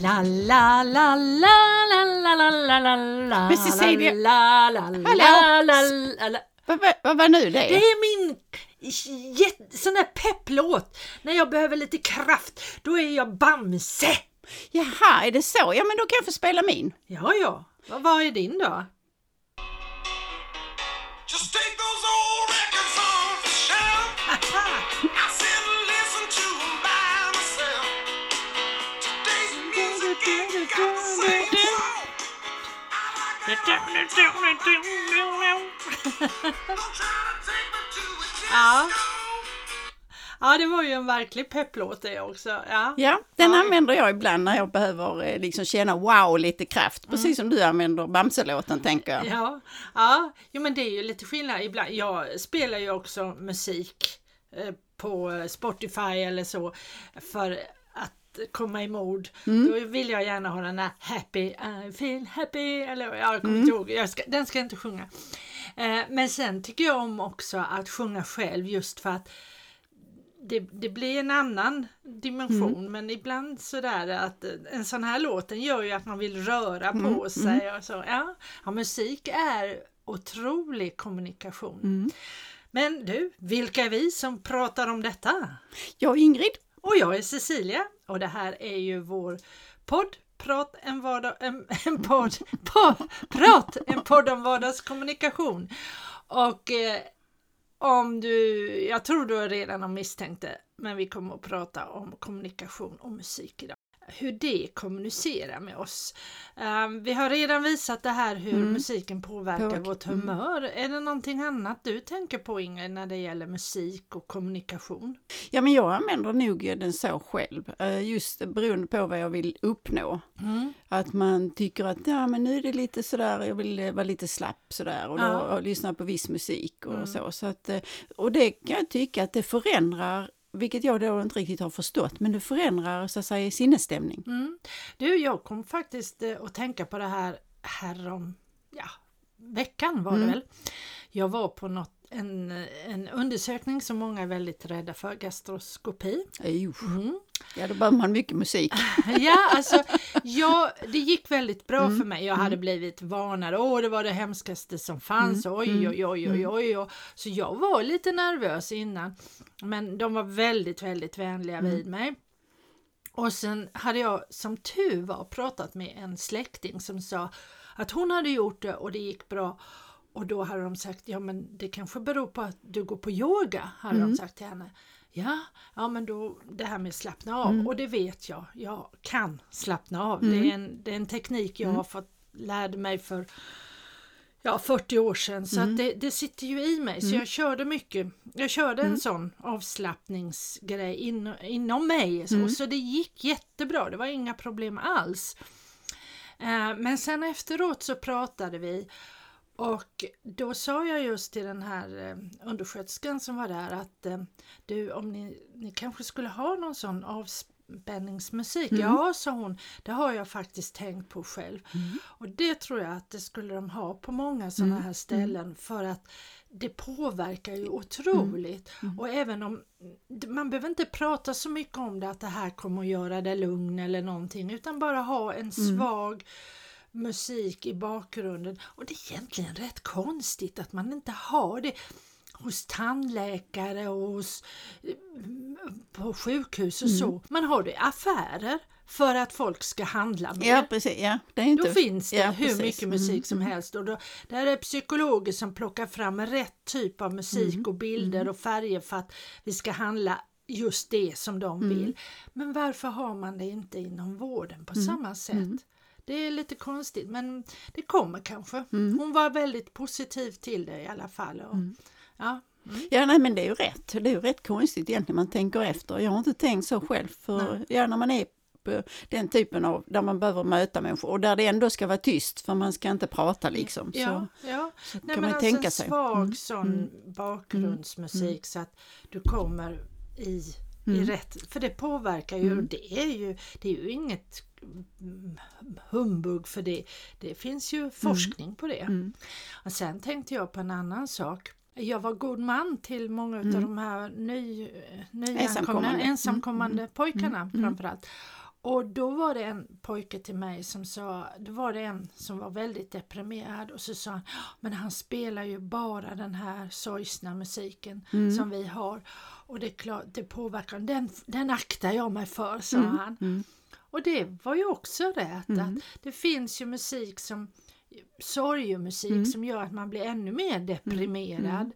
La la la la la la la la la la Men Cecilia, la la la hallå? la la la Vad vad- vad var nu det? Det är min sån där pepplåt. När jag behöver lite kraft, då är jag Bamse. Jaha, är det så? Ja, men då kan jag få spela min. Ja, ja. Vad, vad är din då? Ja. Ja, det var ju en verklig pepplåt det också. Ja. Ja, den Ja. använder jag ibland när jag behöver eh, liksom känna wow, lite kraft. Precis som du använder Bamselåten, tänker jag. Ja, ja. Jo, men det är ju lite skillnad ibland. Jag spelar ju också musik eh, på Spotify eller så för att komma i mod. Mm. Då vill jag gärna ha den här happy, I feel happy, eller jag kommer Mm. inte ihåg, jag ska, den ska jag inte sjunga. Eh, men sen tycker jag om också att sjunga själv just för att det, det blir en annan dimension Mm. men ibland sådär att en sån här låt den gör ju att man vill röra Mm, på sig och så. Ja, ja, musik är otrolig kommunikation. Mm. Men du, vilka är vi som pratar om detta? Jag och Ingrid, och jag är Cecilia och det här är ju vår podd Prat en, vardag, en, en podd, po, prat, en podd om vardagskommunikation. Och eh, om du, jag tror du redan har misstänkt det, men vi kommer att prata om kommunikation och musik idag. Hur det kommunicerar med oss. Um, vi har redan visat det här hur Mm. musiken påverkar Påverkar, vårt mm. humör. Är det någonting annat du tänker på Ingrid när det gäller musik och kommunikation? ja men jag använder nog den så själv. eh, Just beroende på vad jag vill uppnå. Mm. Att man tycker att ja, men nu är det lite sådär, jag vill eh, vara lite slapp sådär och, Ja. och lyssna på viss musik och Mm. så. så att, eh, och det kan jag tycka att det förändrar, vilket jag då inte riktigt har förstått, men det förändrar så att säga sinnesstämning. Mm. Du, jag kom faktiskt eh, att tänka på det här härom, ja, veckan var det Mm. väl. Jag var på något, en, en undersökning som många är väldigt rädda för, gastroskopi. Mm. ja, då behöver man mycket musik. Ja, alltså, ja, det gick väldigt bra Mm. för mig. Jag hade blivit varnad. Åh, det var det hemskaste som fanns. Mm. Oj, oj, oj, oj, oj, oj. Så jag var lite nervös innan. Men de var väldigt, väldigt vänliga Mm. vid mig. Och sen hade jag som tur var pratat med en släkting som sa att hon hade gjort det och det gick bra. Och då hade de sagt, ja men det kanske beror på att du går på yoga, hade Mm. de sagt till henne. Ja, ja men då det här med slappna av Mm. och det vet jag, jag kan slappna av. Det, är en, det är en teknik Mm. jag har fått lärde mig för ja, 40 år sedan så Mm. att det, det sitter ju i mig så jag körde mycket. Jag körde Mm. en sån avslappningsgrej in, inom mig så, Mm. så det gick jättebra, det var inga problem alls. Eh, men sen efteråt så pratade vi och då sa jag just till den här eh, undersköterskan som var där att eh, du om ni, ni kanske skulle ha någon sån avspänningsmusik. Mm. Ja, sa hon, det har jag faktiskt tänkt på själv. Och det tror jag att det skulle de ha på många sådana Mm. här ställen för att det påverkar ju otroligt. Mm. Och även om man behöver inte prata så mycket om det att det här kommer att göra dig lugn eller någonting utan bara ha en Mm. svag musik i bakgrunden. Och det är egentligen rätt konstigt att man inte har det hos tandläkare och hos, eh, på sjukhus och Mm. så. Man har det i affärer för att folk ska handla mer. Ja, precis. Ja, det är inte... Då finns det ja, hur precis. mycket musik Mm, som mm. helst och då, där är psykologer som plockar fram rätt typ av musik Mm, och bilder och färger för att vi ska handla just det som de Mm. vill. Men varför har man det inte inom vården på Mm, samma sätt? Det är lite konstigt men det kommer kanske. Mm. Hon var väldigt positiv till det i alla fall. Och, ja, mm. Ja, nej, men det är ju rätt. Det är ju rätt konstigt egentligen man tänker efter. Jag har inte tänkt så själv. För Nej. ja, när man är eh, den typen av, där man behöver möta människor och där det ändå ska vara tyst för man ska inte prata liksom. Ja, Så, ja. så Nej, kan man alltså tänka en sig. svag Mm. sån bakgrundsmusik så att du kommer i, Mm. i rätt... För det påverkar ju och det är ju, det är ju inget mm, humbug för det. Det finns ju forskning på det. Mm. Och sen tänkte jag på en annan sak. Jag var god man till många av de här ny, nyankomna, Ensamkommande. ensamkommande pojkarna framförallt. Och då var det en pojke till mig som sa, då var det en som var väldigt deprimerad och så sa han, men han spelar ju bara den här sorgsna musiken som vi har. Och det är klart, det påverkar, den, den aktar jag mig för, sa han. Och det var ju också rätt, att det finns ju musik som sorgemusik som gör att man blir ännu mer deprimerad.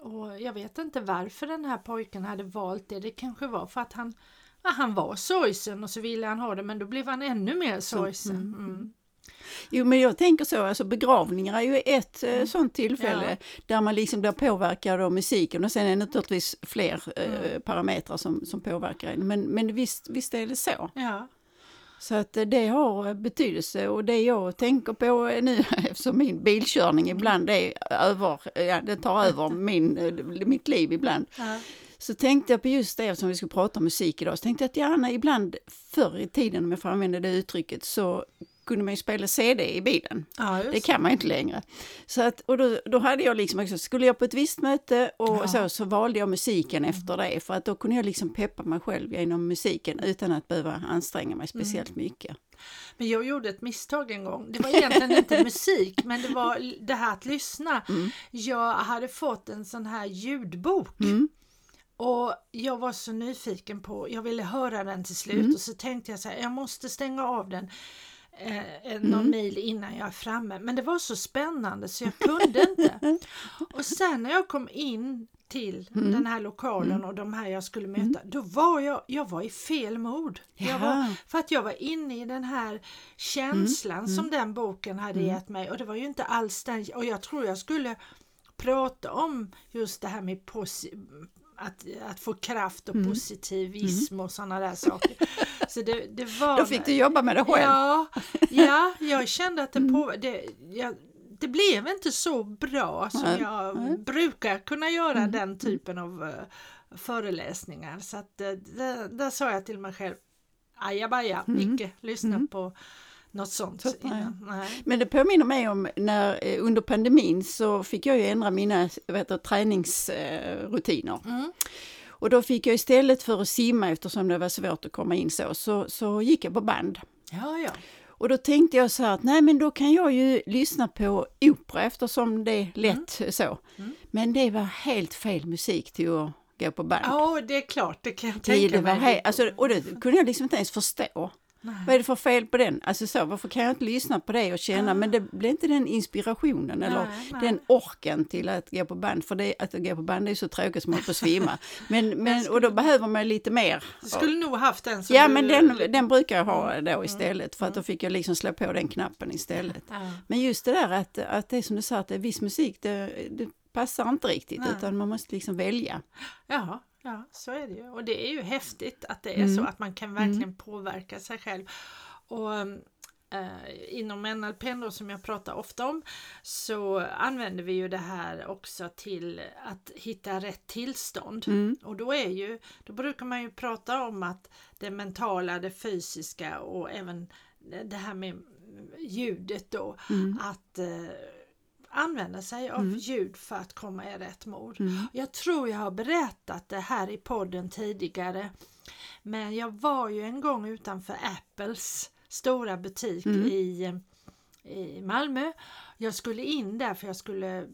Och jag vet inte varför den här pojken hade valt det. Det kanske var för att han, ja, han var sorgsen och så ville han ha det men då blev han ännu mer sorgsen. Mm. Jo men jag tänker så, alltså begravningar är ju ett Mm. eh, sånt tillfälle där man liksom blir påverkad av musiken och sen är det naturligtvis fler eh, Mm. parametrar som, som påverkar en. Men, men visst, visst är det så. Ja. Så att eh, det har betydelse och det jag tänker på nu eftersom min bilkörning ibland är över, ja, det tar över min, mitt liv ibland. Ja. Så tänkte jag på just det eftersom vi ska prata om musik idag. Så tänkte jag att gärna ibland förr i tiden om jag får använda det uttrycket så kunde man ju spela CD i bilen. Ja, Det kan man ju inte längre. Så att, och då, då hade jag liksom också, skulle jag på ett visst möte och Ja. så, så valde jag musiken efter det. För att då kunde jag liksom peppa mig själv genom musiken utan att behöva anstränga mig speciellt mycket. Men jag gjorde ett misstag en gång. Det var egentligen inte musik men det var det här att lyssna. Jag hade fått en sån här ljudbok. Mm. Och jag var så nyfiken på, jag ville höra den till slut och så tänkte jag så här, jag måste stänga av den eh, någon mil innan jag är framme. Men det var så spännande så jag kunde inte. Och sen när jag kom in till den här lokalen och de här jag skulle möta, då var jag, jag var i fel mod. Jag var, för att jag var inne i den här känslan som den boken hade gett mig. Och det var ju inte alls den, och jag tror jag skulle prata om just det här med att, att få kraft och positivism och sådana där saker. Så det, det var... Då fick du jobba med det själv. Ja, ja jag kände att det, på, det, jag, det blev inte så bra som Nej, jag brukar kunna göra den typen av eh, föreläsningar. Så att, uh, där, där sa jag till mig själv, ajabaja, icke lyssna på något sånt Så, nej. Nej. Men det påminner mig om när eh, under pandemin så fick jag ju ändra mina heter, träningsrutiner. Mm. Och då fick jag istället för att simma eftersom det var svårt att komma in så, så, så gick jag på band. Ja, ja. Och då tänkte jag så här att nej men då kan jag ju lyssna på opera eftersom det är lätt så. Men det var helt fel musik till att gå på band. Ja, det är klart, det kan jag tänka det var mig. alltså, och det kunde jag liksom inte ens förstå. Vad är det för fel på den? Alltså så, varför kan jag inte lyssna på det och känna, men det blir inte den inspirationen eller Nej, nej. den orken till att gå på band, för det, att gå på band är så tråkigt som att på svimma. Men, men, och då behöver man lite mer. Du skulle nog haft den Ja, du... men den, den brukar jag ha då istället, för att då fick jag liksom slå på den knappen istället. Ja. Men just det där att, att det är som du sa, att det är viss musik, det, det passar inte riktigt, Nej. utan man måste liksom välja. Ja, ja, så är det ju. Och det är ju häftigt att det är Mm. så att man kan verkligen påverka sig själv. Och eh, inom NLP då, som jag pratar ofta om så använder vi ju det här också till att hitta rätt tillstånd. Mm. Och då är ju, då brukar man ju prata om att det mentala, det fysiska och även det här med ljudet då, Mm. att eh, använda sig av ljud för att komma i rätt mod. Mm. Jag tror jag har berättat det här i podden tidigare. Men jag var ju en gång utanför Apples stora butik i, i Malmö. Jag skulle in där för jag skulle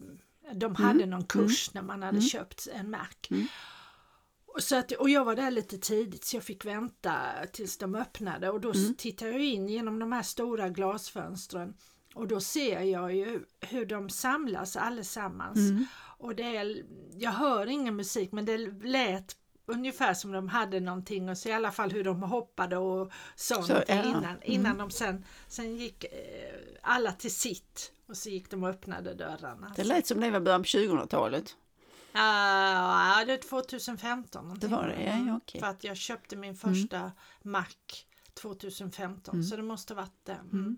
de hade någon kurs när man hade köpt en Mac. Och, så att, och jag var där lite tidigt så jag fick vänta tills de öppnade och då mm. tittade jag in genom de här stora glasfönstren och då ser jag ju hur de samlas allesammans. Och det är, jag hör ingen musik men det lät ungefär som de hade någonting och så i alla fall hur de hoppade och sa Så, ja. innan, innan de sen, sen gick eh, alla till sitt och så gick de och öppnade dörrarna. Det lät som det var början på 2000-talet. Ja, det är 2015. någonting. Det var det, ja, ja, okej. För att jag köpte min första Mac 2015 så det måste varit det. Mm.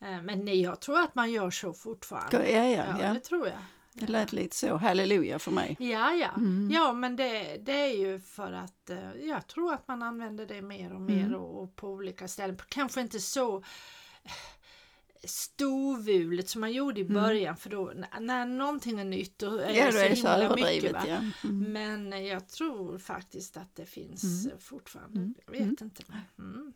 Mm. Eh, Men nej, jag tror att man gör så fortfarande. Ja, ja, ja. det tror jag. Det lät lite så, halleluja för mig. Ja, ja. ja men det, det är ju för att eh, jag tror att man använder det mer och mer och, och på olika ställen. Kanske inte så eh, storvulet som man gjorde i början för då när någonting är nytt då är Ja, det så är så himla mycket. Va? Ja. Mm. Men jag tror faktiskt att det finns eh, fortfarande. Jag vet inte. Mm.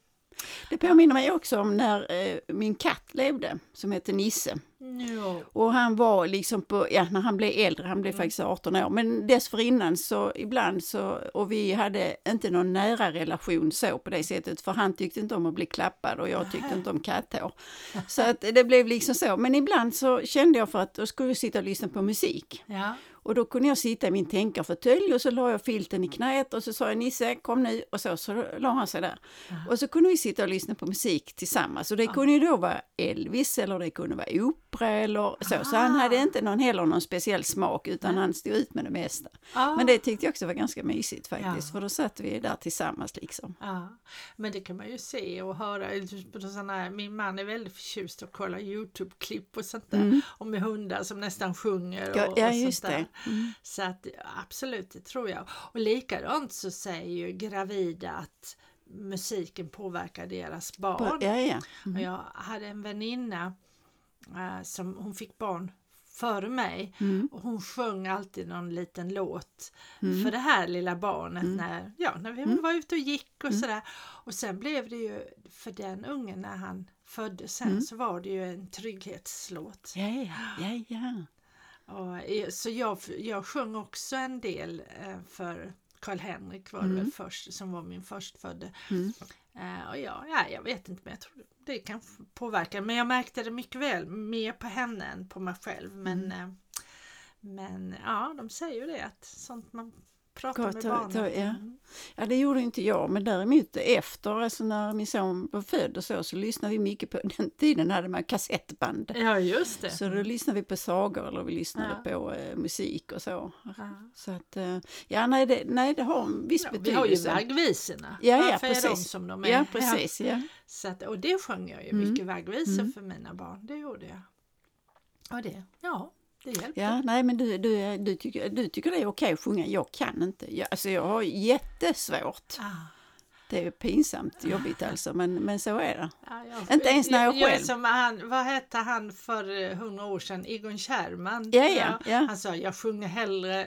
Det påminner mig också om när eh, min katt levde, som hette Nisse. Jo. Och han var liksom på, ja när han blev äldre, han blev faktiskt 18 år, men dessförinnan så ibland så, och vi hade inte någon nära relation så på det sättet, för han tyckte inte om att bli klappad och jag tyckte inte om katthår. Så att det blev liksom så, men ibland så kände jag för att då skulle vi sitta och lyssna på musik. Ja. Och då kunde jag sitta i min tänkarfåtölj och så la jag filten i knät och så sa jag Nisse kom nu. Och så, så la han sig där. Och så kunde vi sitta och lyssna på musik tillsammans. Och det kunde ju då vara Elvis eller det kunde vara opera eller så. Så han hade inte någon, heller någon speciell smak utan han stod ut med det mesta. Ah. Men det tyckte jag också var ganska mysigt faktiskt Ja. för då satt vi där tillsammans liksom. Ja, men det kan man ju se och höra. Min man är väldigt förtjust att kolla Youtube-klipp och sånt där. Och med hundar som nästan sjunger. Och, Mm. Ja, ja och just sånt där. det. Mm. Så att absolut, det tror jag. Och likadant så säger ju gravida att musiken påverkar deras barn. Ja, ja. Och jag hade en väninna som hon fick barn före mig Mm. och hon sjöng alltid någon liten låt för det här lilla barnet Mm. när, ja, när vi var ute och gick och sådär. Och sen blev det ju för den ungen när han föddes sen Mm. så var det ju en trygghetslåt. Ja, ja, ja. Och, eh, så jag, jag sjöng också en del eh, för Karl-Henrik var det väl först, som var min förstfödde. Mm. Eh, och ja, ja, jag vet inte men jag tror det kan påverka. Men jag märkte det mycket väl, mer på henne än på mig själv. Men, Mm. eh, men ja, de säger ju det att sånt man pratar Gott med barnen. ta- ja. Mm. Ja, det gjorde inte jag, men däremot efter, alltså när min son var född och så, så lyssnade vi mycket på, den tiden hade man kassettband. Ja, just det. Så då lyssnade vi på sagor eller vi lyssnade Ja. på eh, musik och så. Ja. Så att, eh, ja nej det, nej det har en viss Ja, vi har ju betydelse. vaggvisorna. Ja, ja, Varför är de precis. som de är? Ja, precis. Ja. Så att, och det sjöng jag ju Mm. mycket vaggvisor för mina barn. Det gjorde jag. Och det, ja, det hjälpte. Ja, nej men du, du, du, tycker, du tycker det är okej att sjunga, jag kan inte. Jag, alltså jag har jättesvårt. Ah. Det är pinsamt jobbigt alltså, men, men så är det. Ja, jag, Inte ens när jag jag själv. som han, vad hette han för eh, hundra år sedan? Egon Kärrman. Ja, ja, ja. Han sa jag sjunger hellre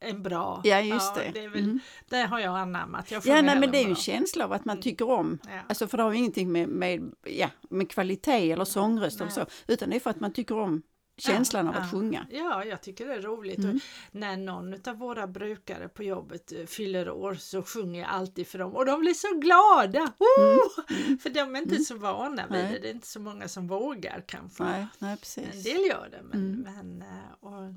än bra. Ja, just det. Det, är väl, Mm. det har jag anammat. Jag Ja, nej, men det är ju en känsla av att man tycker om, Ja. alltså för det har ju ingenting med, med, ja, med kvalitet eller sångröst eller Nej. så, utan det är för att man tycker om känslan av Ja, att sjunga. Ja, jag tycker det är roligt. Mm. När någon av våra brukare på jobbet eh, fyller år så sjunger jag alltid för dem och de blir så glada! Woo! För de är inte så vana vid Mm. Det. Det är inte så många som vågar kanske. Nej, nej En precis. del gör det, men, Mm. men eh, och,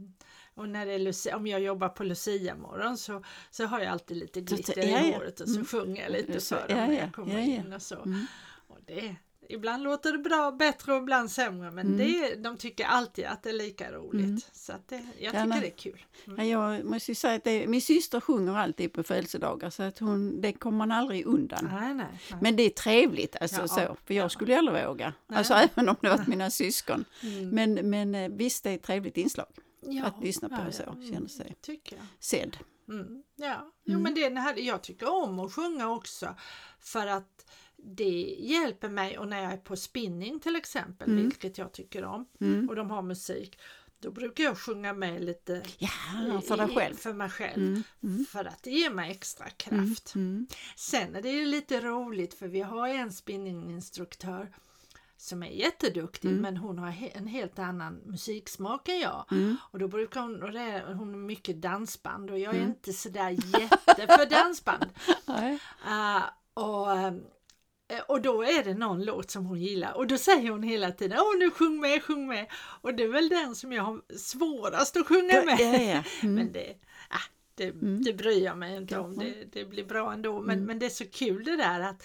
och när det är Lucia, om jag jobbar på Lucia morgon så, så har jag alltid lite glitter ja, i ja. håret och så Mm. sjunger jag lite för dem ja, när ja, jag kommer ja, ja. in och så. Mm. Och det, ibland låter det bra, bättre och ibland sämre men Mm. det, de tycker alltid att det är lika roligt. Mm. Så att det, jag Ja, tycker nej. det är kul. Ja, jag måste säga att det, min syster sjunger alltid på födelsedagar så att hon, det kommer man aldrig undan. Nej, nej, nej. Men det är trevligt alltså Ja, så, för jag ja. skulle aldrig våga. Nej. Alltså även om det var mina syskon. Mm. Men, men eh, visst, det är ett trevligt inslag Ja, att lyssna på ja, så, ja, mm, känner sig tycker jag. sedd. Mm, ja, jo, Mm. men det är det här, jag tycker om att sjunga också för att det hjälper mig och när jag är på spinning till exempel, Mm. vilket jag tycker om Mm. och de har musik, då brukar jag sjunga med lite Ja, för dig själv. För mig själv. Mm. Mm. För att det ger mig extra Mm. kraft. Mm. Sen är det ju lite roligt för vi har en spinninginstruktör som är jätteduktig Mm. men hon har en helt annan musiksmak än jag. Mm. Och då brukar hon, och det hon är mycket dansband och jag är inte sådär jätte för dansband. Ah, och, eh, och då är det någon låt som hon gillar och då säger hon hela tiden Åh nu sjung med, sjung med. Och det är väl den som jag har svårast att sjunga med. Mm. Men det, ah, det, det bryr jag mig inte om, det, det blir bra ändå. Men, Mm. men det är så kul det där att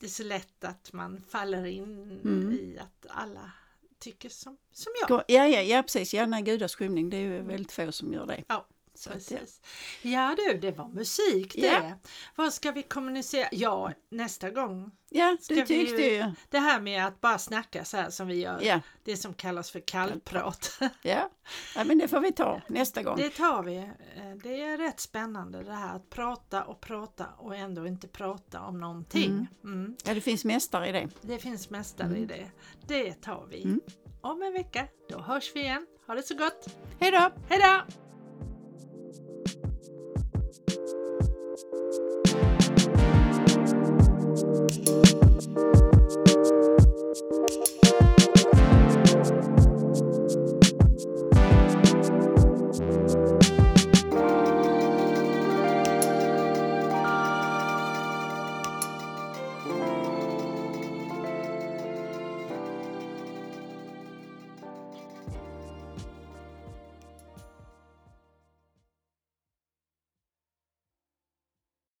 det är så lätt att man faller in Mm. i att alla tycker som, som jag. Ja, ja, ja, precis. Ja, gudars skymning, det är ju väldigt få som gör det. Ja, Så. Precis. Ja du, det var musik det. Ja. Vad ska vi kommunicera? Ja, nästa gång. ja, du vi tyckte ju- ju. Det här med att bara snacka så här som vi gör. Ja, Det som kallas för kallprat. ja. ja, men det får vi ta nästa gång. Det tar vi. Eh, Det är rätt spännande det här att prata och prata och ändå inte prata om någonting. Mm. Ja, det finns mästare i det. Det finns mästare i det. Det tar vi. Mm. Om en vecka, då hörs vi igen. Ha det så gott! Hej då! Hej då!